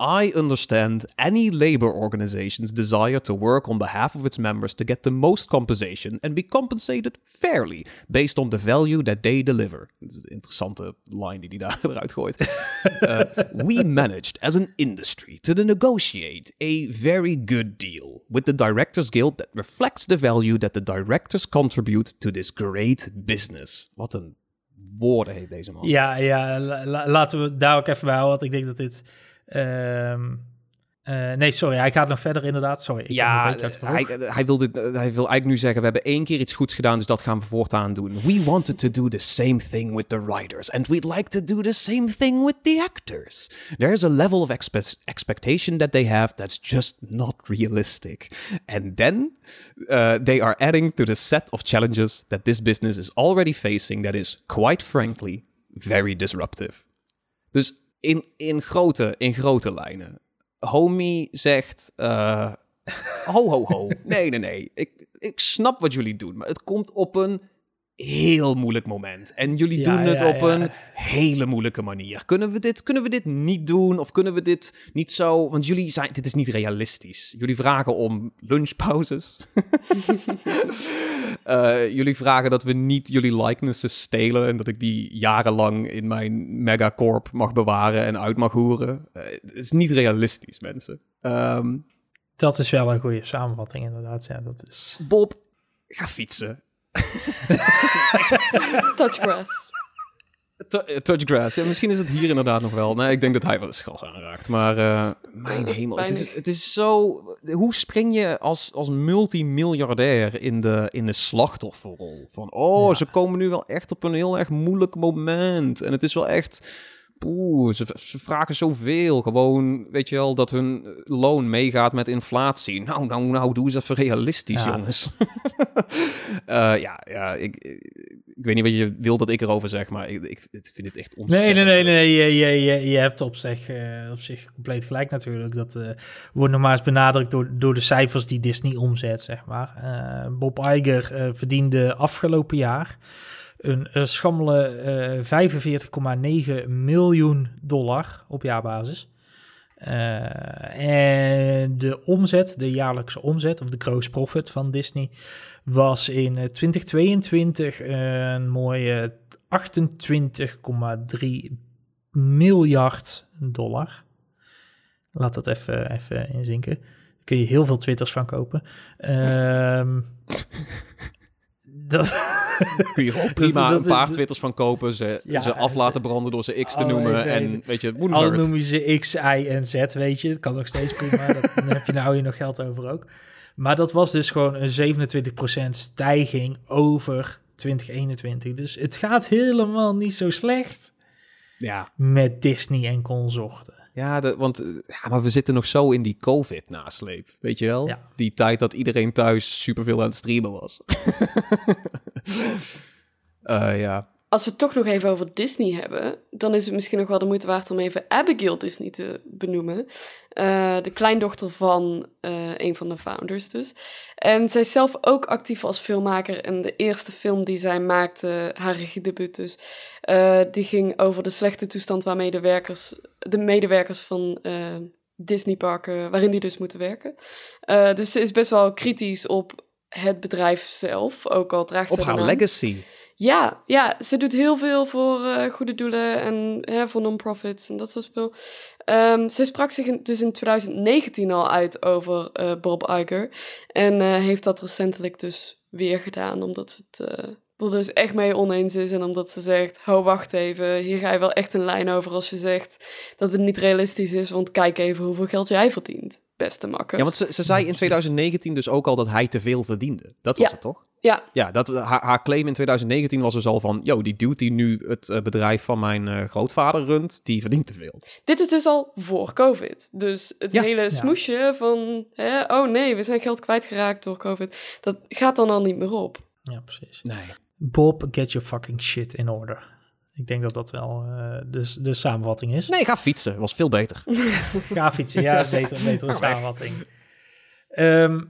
I understand any labor organization's desire to work on behalf of its members to get the most compensation and be compensated fairly based on the value that they deliver. Is line die hij daar <laughs> eruit gooit. uh, we managed as an industry to negotiate a very good deal with the Directors Guild that reflects the value that the directors contribute to this great business. Wat een woorden heeft deze man. Ja, ja laten we daar ook even bij houden, want ik denk dat dit Um, uh, nee, sorry, hij gaat nog verder inderdaad. Sorry. Ik ja, hij, hij, wil dit, hij wil eigenlijk nu zeggen, we hebben één keer iets goeds gedaan, dus dat gaan we voortaan doen. We wanted to do the same thing with the writers, and we'd like to do the same thing with the actors. There's a level of expe expectation that they have that's just not realistic. And then uh, they are adding to the set of challenges that this business is already facing that is, quite frankly, very disruptive. Dus in, in, grote, in grote lijnen. Homie zegt... Uh, <laughs> ho, ho, ho. Nee, nee, nee. Ik, ik snap wat jullie doen, maar het komt op een heel moeilijk moment. En jullie doen het op een hele moeilijke manier. Kunnen we, dit, kunnen we dit niet doen? Of kunnen we dit niet zo... Want jullie zijn... Dit is niet realistisch. Jullie vragen om lunchpauzes. uh, <laughs> jullie vragen dat we niet jullie likenesses stelen... en dat ik die jarenlang in mijn megacorp mag bewaren en uit mag hoeren. Uh, het is niet realistisch, mensen. Um, dat is wel een goede samenvatting, inderdaad. Ja, dat is... Bob, ga fietsen. <laughs> Touchgrass. Eh, touchgrass. Ja, misschien is het hier inderdaad nog wel. Nee, ik denk dat hij wel eens gras aanraakt. Maar uh, mijn hemel, het is, het is zo... Hoe spring je als, als multimiljardair in de, in de slachtofferrol? Van, oh, ze komen nu wel echt op een heel erg moeilijk moment. En het is wel echt Oeh, ze, ze, vragen zoveel. Gewoon, weet je wel, dat hun loon meegaat met inflatie. Nou, nou, nou, doe eens even realistisch, jongens. uh, <laughs> ja, ja, ik, ik weet niet wat je wil dat ik erover zeg, maar ik, ik, vind het echt ontzettend... Nee, nee, nee, nee, je, je, je, je hebt op zich, uh, op zich compleet gelijk natuurlijk. Dat uh, wordt normaal eens benadrukt door, door de cijfers die Disney omzet, zeg maar. Bob Iger verdiende afgelopen jaar een uh, schammele 45,9 eh, miljoen dollar op jaarbasis. Uh, en de omzet, de jaarlijkse omzet, of de gross profit van Disney, was in 2022 een mooie 28,3 miljard dollar. Laat dat even, even inzinken. Daar kun je heel veel twitters van kopen. Um, <laughs> dat... <laughs> Kun je gewoon <laughs> prima een paar twitters van kopen, ze, ze af laten branden door ze X te noemen en weet je, het Al noem je ze X, Y en Z, weet je, dat kan nog steeds prima. <laughs> dan heb je nou hier nog geld over ook. Maar dat was dus gewoon een 27% stijging over 2021. Dus het gaat helemaal niet zo slecht ja. met Disney en consorten. Ja, de, want ja, maar we zitten nog zo in die COVID-nasleep, weet je wel? Ja. Die tijd dat iedereen thuis superveel aan het streamen was. uh, <laughs> ja. Als we het toch nog even over Disney hebben, dan is het misschien nog wel de moeite waard om even Abigail Disney te benoemen. Uh, de kleindochter van uh, een van de founders dus. En zij is zelf ook actief als filmmaker. En de eerste film die zij maakte, haar regiedebuut dus, uh, die ging over de slechte toestand waarmee de, werkers, de medewerkers van Disneyparken, waarin die dus moeten werken. dus ze is best wel kritisch op het bedrijf zelf, ook al draagt op ze haar legacy. Ja, ja, ze doet heel veel voor uh, goede doelen en hè, voor non-profits en dat soort spul. Um, ze sprak zich dus in 2019 al uit over uh, Bob Iger. En uh, heeft dat recentelijk dus weer gedaan, omdat ze het er dus echt mee oneens is. En omdat ze zegt, hou wacht even, hier ga je wel echt een lijn over als je zegt dat het niet realistisch is. Want kijk even hoeveel geld jij verdient. Beste makker. Ja, want ze, ze zei in 2019 dus ook al dat hij te veel verdiende. Dat was Ja. het toch? Ja, Ja, dat, haar, haar claim in 2019 was dus al van... Yo, die dude die nu het eh, bedrijf van mijn eh, grootvader runt, die verdient te veel. dit is dus al voor COVID. Dus het Ja. hele Ja. smoesje van, hè, oh nee, we zijn geld kwijtgeraakt door COVID, dat gaat dan al niet meer op. Ja, precies. Nee. Bob, get your fucking shit in order. Ik denk dat dat wel eh, de, de samenvatting is. Nee, ga fietsen. Was veel beter. <laughs> Ga fietsen, ja, is <laughs> beter, betere samenvatting. Ehm,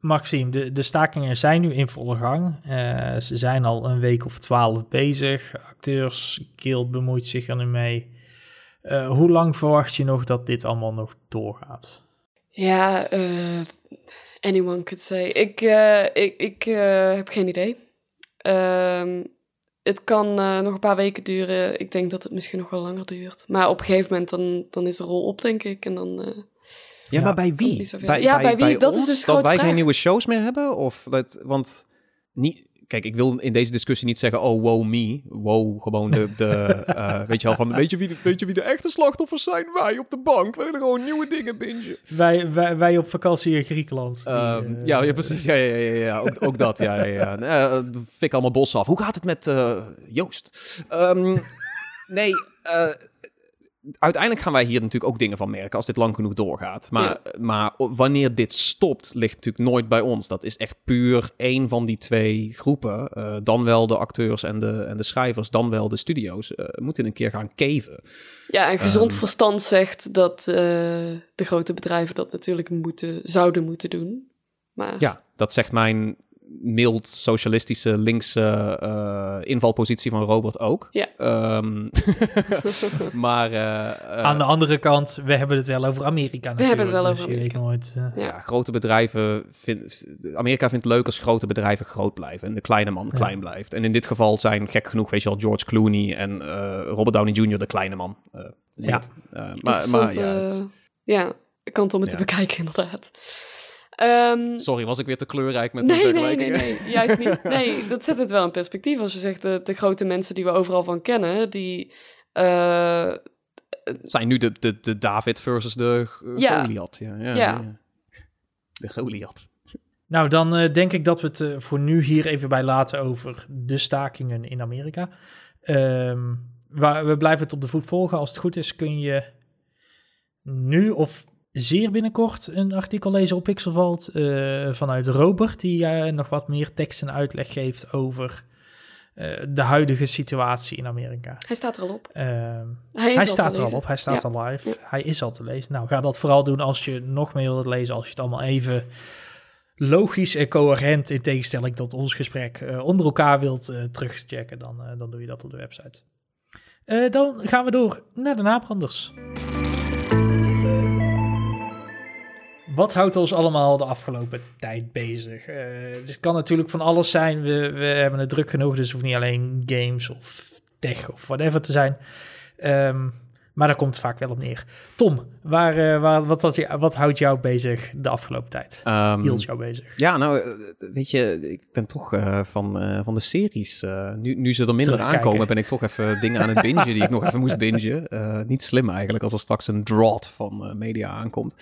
Maxime, de, de stakingen zijn nu in volle gang. Eh, ze zijn al een week of twaalf bezig. Acteurs Guild bemoeit zich er nu mee. Eh, hoe lang verwacht je nog dat dit allemaal nog doorgaat? Ja, eh, anyone could say. Ik, ik, ik eh, heb geen idee. Ehm, het kan eh, nog een paar weken duren. Ik denk dat het misschien nog wel langer duurt. Maar op een gegeven moment dan, dan is de rol op, denk ik. En dan... eh, Ja, Ja, maar bij wie? Ja, bij wie? Dat is dus dat wij geen nieuwe shows meer hebben? Of dat, want niet... Kijk, ik wil in deze discussie niet zeggen, oh, wow me. Wow, gewoon de, de <laughs> eh, weet je wel, van, weet je, wie de, weet je wie de echte slachtoffers zijn? Wij op de bank. We willen gewoon nieuwe dingen bingen. Wij, wij, wij op vakantie in Griekenland. die, Ehm, eh, ja, ja, precies. Ja, ja, ja, ja, Ook, ook dat. Ja, ja, ja. Eh, fik allemaal bos af. Hoe gaat het met Joost? Ehm, nee, eh, uiteindelijk gaan wij hier natuurlijk ook dingen van merken als dit lang genoeg doorgaat. Maar, maar wanneer dit stopt, ligt natuurlijk nooit bij ons. Dat is echt puur één van die twee groepen. Eh, dan wel de acteurs en de, en de schrijvers, dan wel de studio's. eh, moeten een keer gaan keven. ja, en gezond Ehm. verstand zegt dat eh, de grote bedrijven dat natuurlijk moeten, zouden moeten doen. Maar Ja, dat zegt mijn mild socialistische linkse eh, invalpositie van Robert ook. Ja. Ehm, <laughs> maar eh, eh, Aan de andere kant, we hebben het wel over Amerika natuurlijk. hebben het wel dus over Amerika. nooit... eh, ja. ja, grote bedrijven... Vind, Amerika vindt het leuk als grote bedrijven groot blijven en de kleine man Ja. klein blijft. En in dit geval zijn gek genoeg, weet je wel, George Clooney en eh, Robert Downey Jr. de kleine man. Eh, Ja. maar, maar ja, het- ja, kant om het te bekijken inderdaad. Ehm, sorry, was ik weer te kleurrijk met mijn Nee, nee, nee, nee, juist niet. <laughs> Nee, dat zet het wel in perspectief. Als je zegt, de, de grote mensen die we overal van kennen, die... eh, Zijn nu de, de, de David versus de uh, Ja. Goliath. Ja, ja, Ja. De Goliath. Nou, dan eh, denk ik dat we het eh, voor nu hier even bij laten over de stakingen in Amerika. Ehm, waar, we blijven het op de voet volgen. Als het goed is, kun je nu of zeer binnenkort een artikel lezen op Pixelvalt eh, vanuit Robert, die eh, nog wat meer tekst en uitleg geeft over eh, de huidige situatie in Amerika. hij staat er al op. Ehm, Hij, hij staat er al op, hij staat Ja. al live. Ja. Hij is al te lezen. Nou, ga dat vooral doen als je nog meer wilt lezen, als je het allemaal even logisch en coherent, in tegenstelling tot ons gesprek, onder elkaar wilt terugchecken, dan, dan doe je dat op de website. Dan gaan we door naar de nabranders. Wat houdt ons allemaal de afgelopen tijd bezig? Eh, het kan natuurlijk van alles zijn. We, we hebben het druk genoeg, dus het hoeft niet alleen games of tech of whatever te zijn. Ehm, maar daar komt het vaak wel op neer. Tom, waar, eh, waar, wat, wat, wat houdt jou bezig de afgelopen tijd? Ehm, Hield jou bezig? Ja, nou, eh, weet je, ik ben toch eh, van, van de series. nu, nu ze er minder aankomen, ben ik toch even dingen aan het bingen die ik nog even moest bingen. Niet slim eigenlijk, als er straks een drought van media aankomt.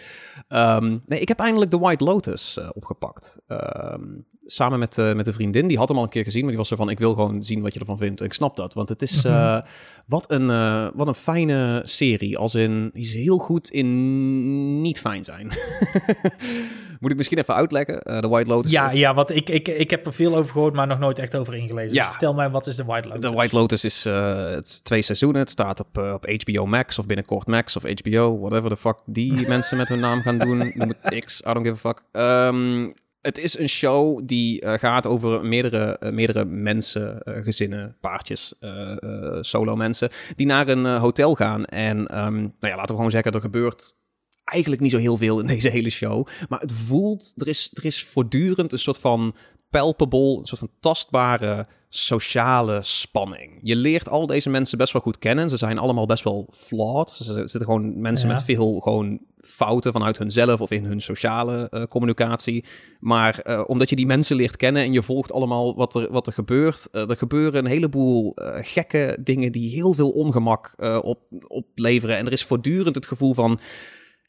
Ehm, nee, ik heb eindelijk The White Lotus opgepakt. Ehm, samen met, eh, met een vriendin, die had hem al een keer gezien, maar die was zo van, ik wil gewoon zien wat je ervan vindt. En ik snap dat, want het is, Mhm. eh, wat, een, eh, wat een fijne serie. Als in, die is heel goed in niet fijn zijn. <laughs> Moet ik misschien even uitleggen? The White Lotus. Ja, het- ja want ik, ik, ik heb er veel over gehoord, maar nog nooit echt over ingelezen. Ja. Dus vertel mij, wat is de White Lotus? The White Lotus is het is twee seizoenen. Het staat op, op HBO Max of binnenkort Max of HBO, whatever the fuck die <laughs> mensen met hun naam gaan doen. Noem het X, I don't give a fuck. Ehm, het is een show die eh, gaat over meerdere, eh, meerdere mensen, eh, gezinnen, paardjes, solo mensen, die naar een hotel gaan. En ehm, nou ja, laten we gewoon zeggen, er gebeurt eigenlijk niet zo heel veel in deze hele show. Maar het voelt, er is, er is voortdurend een soort van palpable, een soort van tastbare sociale spanning. Je leert al deze mensen best wel goed kennen. Ze zijn allemaal best wel flawed. Ze zitten gewoon mensen Ja. met veel gewoon fouten vanuit hunzelf of in hun sociale eh, communicatie. Maar eh, omdat je die mensen leert kennen en je volgt allemaal wat er, wat er gebeurt, eh, er gebeuren een heleboel gekke dingen die heel veel ongemak op, opleveren. En er is voortdurend het gevoel van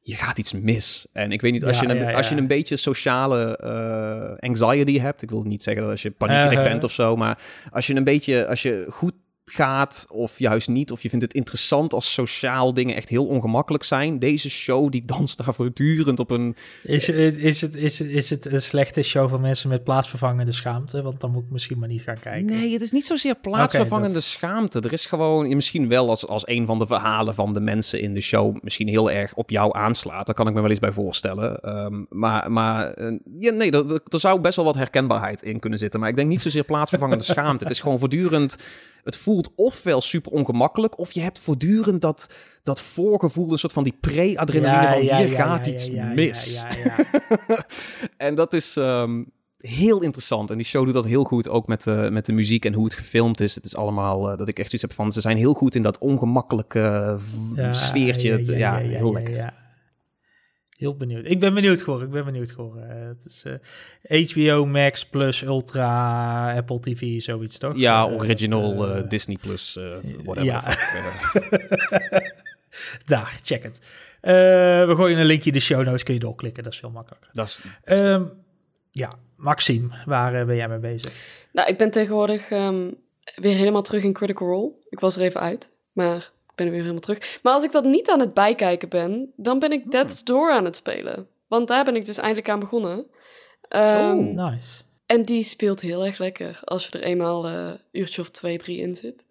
je gaat iets mis. En ik weet niet, als, je, een, als je een beetje sociale uh, anxiety hebt, ik wil niet zeggen dat als je paniekerig uh-huh. bent of zo, maar als je een beetje, als je goed gaat of juist niet, of je vindt het interessant als sociaal dingen echt heel ongemakkelijk zijn. Deze show die danst daar voortdurend op een... Is, is, het, is, is het een slechte show van mensen met plaatsvervangende schaamte? Want dan moet ik misschien maar niet gaan kijken. Nee, het is niet zozeer plaatsvervangende schaamte. Er is gewoon misschien wel als, als een van de verhalen van de mensen in de show misschien heel erg op jou aanslaat. Daar kan ik me wel eens bij voorstellen. Ehm, maar maar uh, ja, nee, er, er zou best wel wat herkenbaarheid in kunnen zitten. Maar ik denk niet zozeer plaatsvervangende schaamte. Het is gewoon voortdurend het voelt ofwel super ongemakkelijk, of je hebt voortdurend dat, dat voorgevoel, een soort van die pre-adrenaline van hier gaat iets mis. en dat is ehm, heel interessant. En die show doet dat heel goed, ook met, uh, met de muziek en hoe het gefilmd is. Het is allemaal uh, dat ik echt zoiets heb van, ze zijn heel goed in dat ongemakkelijke sfeertje. Ja, heel lekker. Heel benieuwd. Ik ben benieuwd geworden. Ik ben benieuwd geworden. Uh, het is uh, eh, HBO Max Plus Ultra Apple TV, zoiets toch? Ja, uh, original uh, Disney Plus, whatever. Ja. <laughs> Daar, check het. we gooien een linkje in de show notes, kun je doorklikken. Dat is heel makkelijk. Dat is, um, ja, Maxime, waar ben jij mee bezig? Nou, ik ben tegenwoordig um, weer helemaal terug in Critical Role. Ik was er even uit, maar ben weer helemaal terug. Maar als ik dat niet aan het bijkijken ben, dan ben ik hmm. Dead's Door aan het spelen. Want daar ben ik dus eindelijk aan begonnen. Um, oh, nice. En die speelt heel erg lekker als je er eenmaal een uh, uurtje of twee, drie in zit.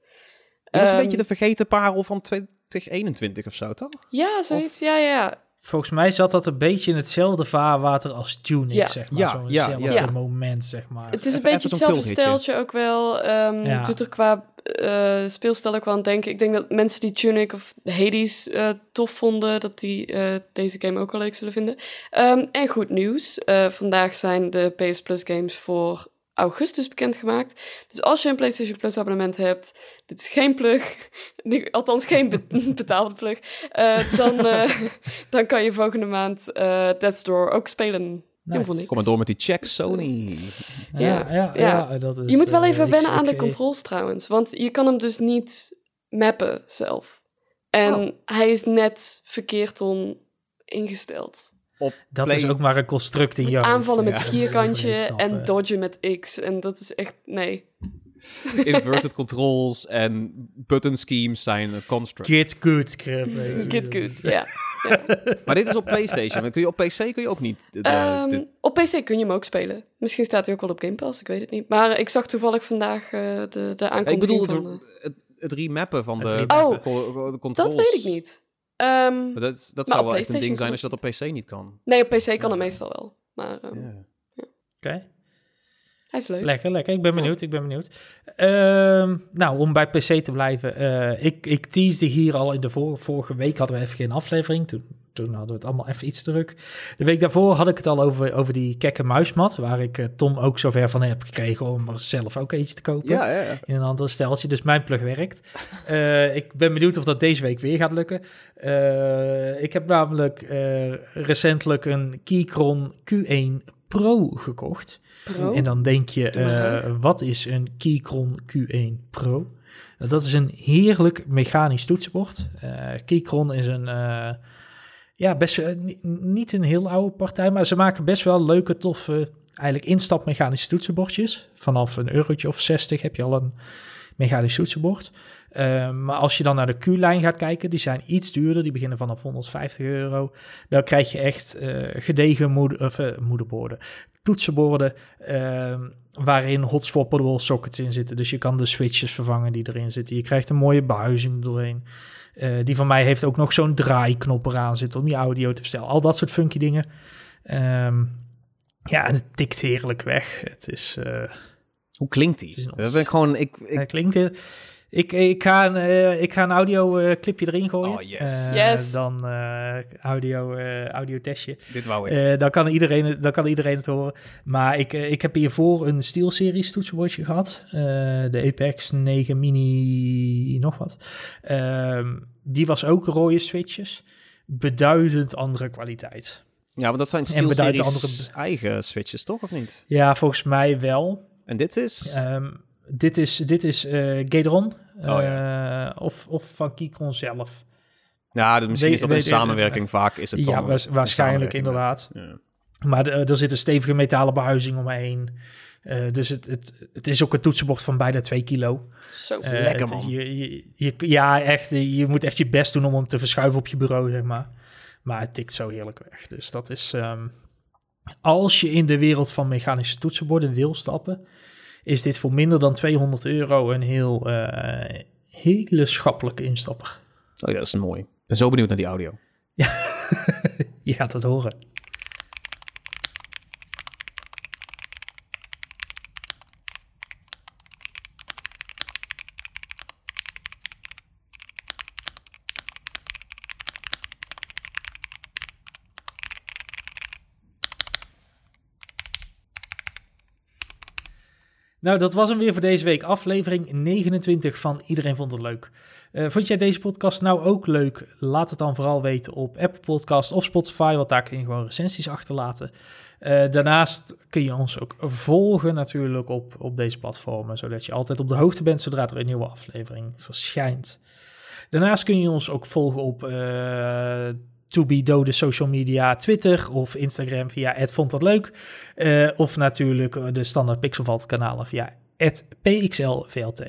Dat is um, een beetje de vergeten parel van 2021 of zo, toch? Ja, zoiets. Ja, ja. Volgens mij zat dat een beetje in hetzelfde vaarwater als Tunic, ja. zeg maar. Ja, Zo'n ja, ja. moment, zeg maar. Het is een beetje hetzelfde steltje ook wel. Um, ja. Doet er qua uh, speelstijl ook wel aan denken. Ik denk dat mensen die Tunic of Hades uh, tof vonden, dat die uh, deze game ook wel leuk zullen vinden. Um, en goed nieuws. vandaag zijn de PS Plus games voor augustus bekendgemaakt. Dus als je een PlayStation Plus abonnement hebt, dit is geen plug, <laughs> althans geen <laughs> betaalde plug, dan, <laughs> dan kan je volgende maand Death's Door ook spelen. Nice. Kom maar door met die check, Sony. Ja, ja, ja, dat is, je moet wel even wennen aan de controls trouwens, want je kan hem dus niet mappen zelf. En oh. hij is net verkeerd om ingesteld dat is ook maar een construct in jou. Aanvallen met vierkantje <laughs> en dodgen met X. En dat is echt, nee. <laughs> Inverted controls en button schemes zijn een construct. Get good, Get good, ja. maar dit is op PlayStation. Kun je op PC kun je ook niet. Um, op PC kun je hem ook spelen. Misschien staat hij ook wel op Game Pass, ik weet het niet. Maar ik zag toevallig vandaag uh, de, de aankondiging ik bedoel, het, het, het, remappen van de, oh, de controls. Dat weet ik niet. Um, dat, dat zou wel echt een ding zijn als je dat op PC niet kan. Nee, op PC kan het meestal wel. Maar, um, yeah. ja. Oké. Hij is leuk. Lekker, lekker. Ik ben benieuwd, ik ben benieuwd. Uh, nou, om bij PC te blijven. Uh, ik, ik teasde hier al in de vor vorige week hadden we even geen aflevering. Toen toen hadden we het allemaal even iets druk. De week daarvoor had ik het al over, over die kekke muismat, waar ik uh, Tom ook zover van heb gekregen om er zelf ook eentje te kopen. Ja, ja, ja. In een ander steltje, dus mijn plug werkt. Uh, <laughs> ik ben benieuwd of dat deze week weer gaat lukken. Ik heb namelijk recentelijk een Keychron Q1 Pro gekocht. Pro? En dan denk je, wat is een Keychron Q1 Pro? Dat is een heerlijk mechanisch toetsenbord. Keychron is een ja, best uh, niet een heel oude partij, maar ze maken best wel leuke, toffe, eigenlijk instapmechanische toetsenbordjes. Vanaf een eurotje of 60 heb je al een mechanisch toetsenbord. Uh, maar als je dan naar de Q-lijn gaat kijken, die zijn iets duurder. Die beginnen vanaf 150 euro. Dan krijg je echt uh, gedegen moeder, of, uh, moederborden, toetsenborden, ehm, waarin hot swappable sockets in zitten. Dus je kan de switches vervangen die erin zitten. Je krijgt een mooie behuizing doorheen. Uh, die van mij heeft ook nog zo'n draaiknop eraan zitten om je audio te verstellen. Al dat soort funky dingen. Um, ja, het tikt heerlijk weg. Het is... Hoe klinkt die? Dat ben ik gewoon... Ik, ik... Hij klinkt... Ik, ik, ga een, uh, ik ga een audio uh, clipje erin gooien. Oh, yes. Uh, yes. Dan audio, audio testje. Dit wou ik. dan, kan iedereen, dan kan iedereen het horen. Maar ik, ik heb hiervoor een SteelSeries toetsenbordje gehad. de Apex 9 Mini nog wat. Ehm, die was ook rode switches. Beduidend andere kwaliteit. Ja, maar dat zijn SteelSeries andere... eigen switches, toch? Of niet? Ja, volgens mij wel. En dit is? Um, dit is, dit is uh, Gateron. Oh, ja. uh, of, of van Keychron zelf. Ja, misschien is dat een samenwerking. Vaak is het dan Ja, waarschijnlijk inderdaad. ja. Maar er zit een stevige metalen behuizing omheen. Uh, dus het, het, het is ook een toetsenbord van bijna 2 kilo. Zo uh, lekker man. je, je, ja, echt. Je moet echt je best doen om hem te verschuiven op je bureau, zeg maar. Maar het tikt zo heerlijk weg. Dus dat is... Um, als je in de wereld van mechanische toetsenborden wil stappen... is dit voor minder dan 200 euro een heel... Uh, hele schappelijke instapper. Oh ja, dat is mooi. Ik ben zo benieuwd naar die audio. Ja, <laughs> je gaat het horen. Nou, dat was hem weer voor deze week. Aflevering 29 van Iedereen Vond Het Leuk. Uh, vond jij deze podcast nou ook leuk? Laat het dan vooral weten op Apple Podcast of Spotify, want daar kun je gewoon recensies achterlaten. Uh, daarnaast kun je ons ook volgen natuurlijk op, op deze platformen, zodat je altijd op de hoogte bent zodra er een nieuwe aflevering verschijnt. Daarnaast kun je ons ook volgen op uh, to be dode social media, Twitter of Instagram via vond dat leuk. Uh, of natuurlijk de standaard Pixelvalt kanalen via pxlvlt.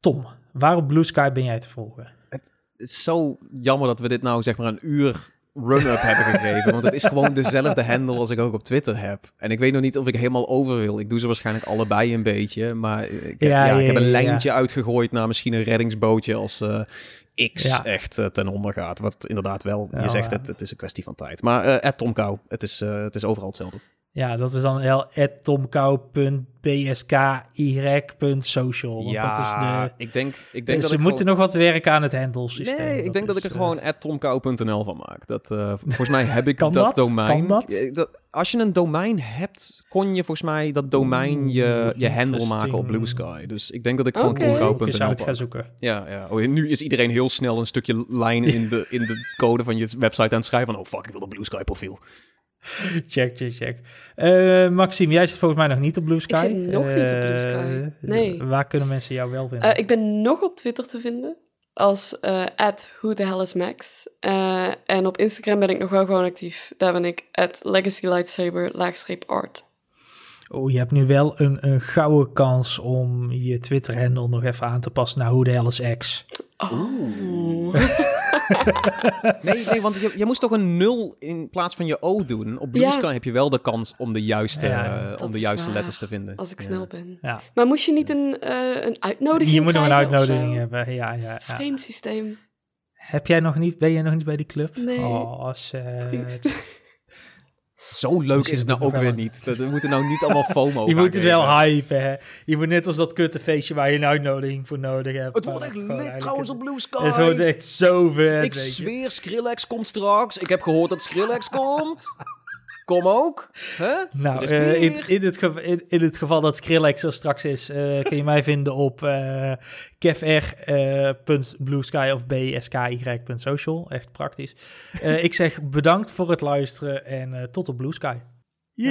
Tom, waar op Blue Sky ben jij te volgen? Het is zo jammer dat we dit nou zeg maar een uur run-up hebben gegeven. Want het is gewoon dezelfde handle als ik ook op Twitter heb. En ik weet nog niet of ik helemaal over wil. Ik doe ze waarschijnlijk allebei een beetje. Maar ik heb, ja, ik heb een lijntje uitgegooid naar misschien een reddingsbootje als uh, X echt uh, ten onder gaat. Wat inderdaad wel, je zegt het, het is een kwestie van tijd. Maar uh, Tom Kou, het is, het is overal hetzelfde. Ja, dat is dan heel tomkou.bsky.social. Ja, dat is de, ik denk, ik denk dus dat ze moeten nog wat werken aan het handle-systeem. Nee, ik denk dat ik er uh, gewoon tomkou.nl van maak. Dat, uh, <laughs> volgens mij heb ik dat, dat, domein. Kan dat? dat? Als je een domein hebt, kon je volgens mij dat domein je, je handle maken op Blue Sky. Dus ik denk dat ik gewoon okay. tomkou.nl het gaan zoeken. Ja, ja. Oh, nu is iedereen heel snel een stukje lijn in de, in de code van je website aan het schrijven. Van, oh fuck, ik wil een Blue Sky profiel. <laughs> check, check, check. Uh, Maxime, jij zit volgens mij nog niet op Blue Sky. Ik zit nog uh, niet op Blue Sky, eh, nee. Waar kunnen mensen jou wel vinden? ik ben nog op Twitter te vinden als at who the hell is Max. en op Instagram ben ik nog wel gewoon actief. Daar ben ik at legacy lightsaber laagstreep art. Oh, je hebt nu wel een, een gouden kans om je Twitter-handle nog even aan te passen naar hoe de hell is X. Oh. <laughs> nee, nee, want je, je moest toch een nul in plaats van je O doen. Op Blue Sky heb je wel de kans om de juiste, uh, om de juiste letters te vinden. Als ik snel ben. Maar moest je niet een, uh, een uitnodiging Je moet nog een uitnodiging hebben, ja. ja, Vreemd systeem. Heb jij nog niet, ben jij nog niet bij die club? Nee. Oh, Triest. Zo leuk is het nou ook weer niet. We moeten nou niet allemaal <laughs> FOMO Je moet het wel hypen, hè. Je moet net als dat kuttenfeestje waar je een uitnodiging voor nodig hebt. Het wordt echt lid trouwens op Blue Sky. Het wordt echt zo vet. Ik zweer, Skrillex komt straks. Ik heb gehoord dat Skrillex komt. Kom ook. Huh? Nou, uh, in, in, het in, in, het geval dat Skrillex er straks is, uh, <laughs> kun je mij vinden op uh, kefr.bluesky of bsky.social. Echt praktisch. ik zeg bedankt voor het luisteren en tot op Blue Sky. Ja,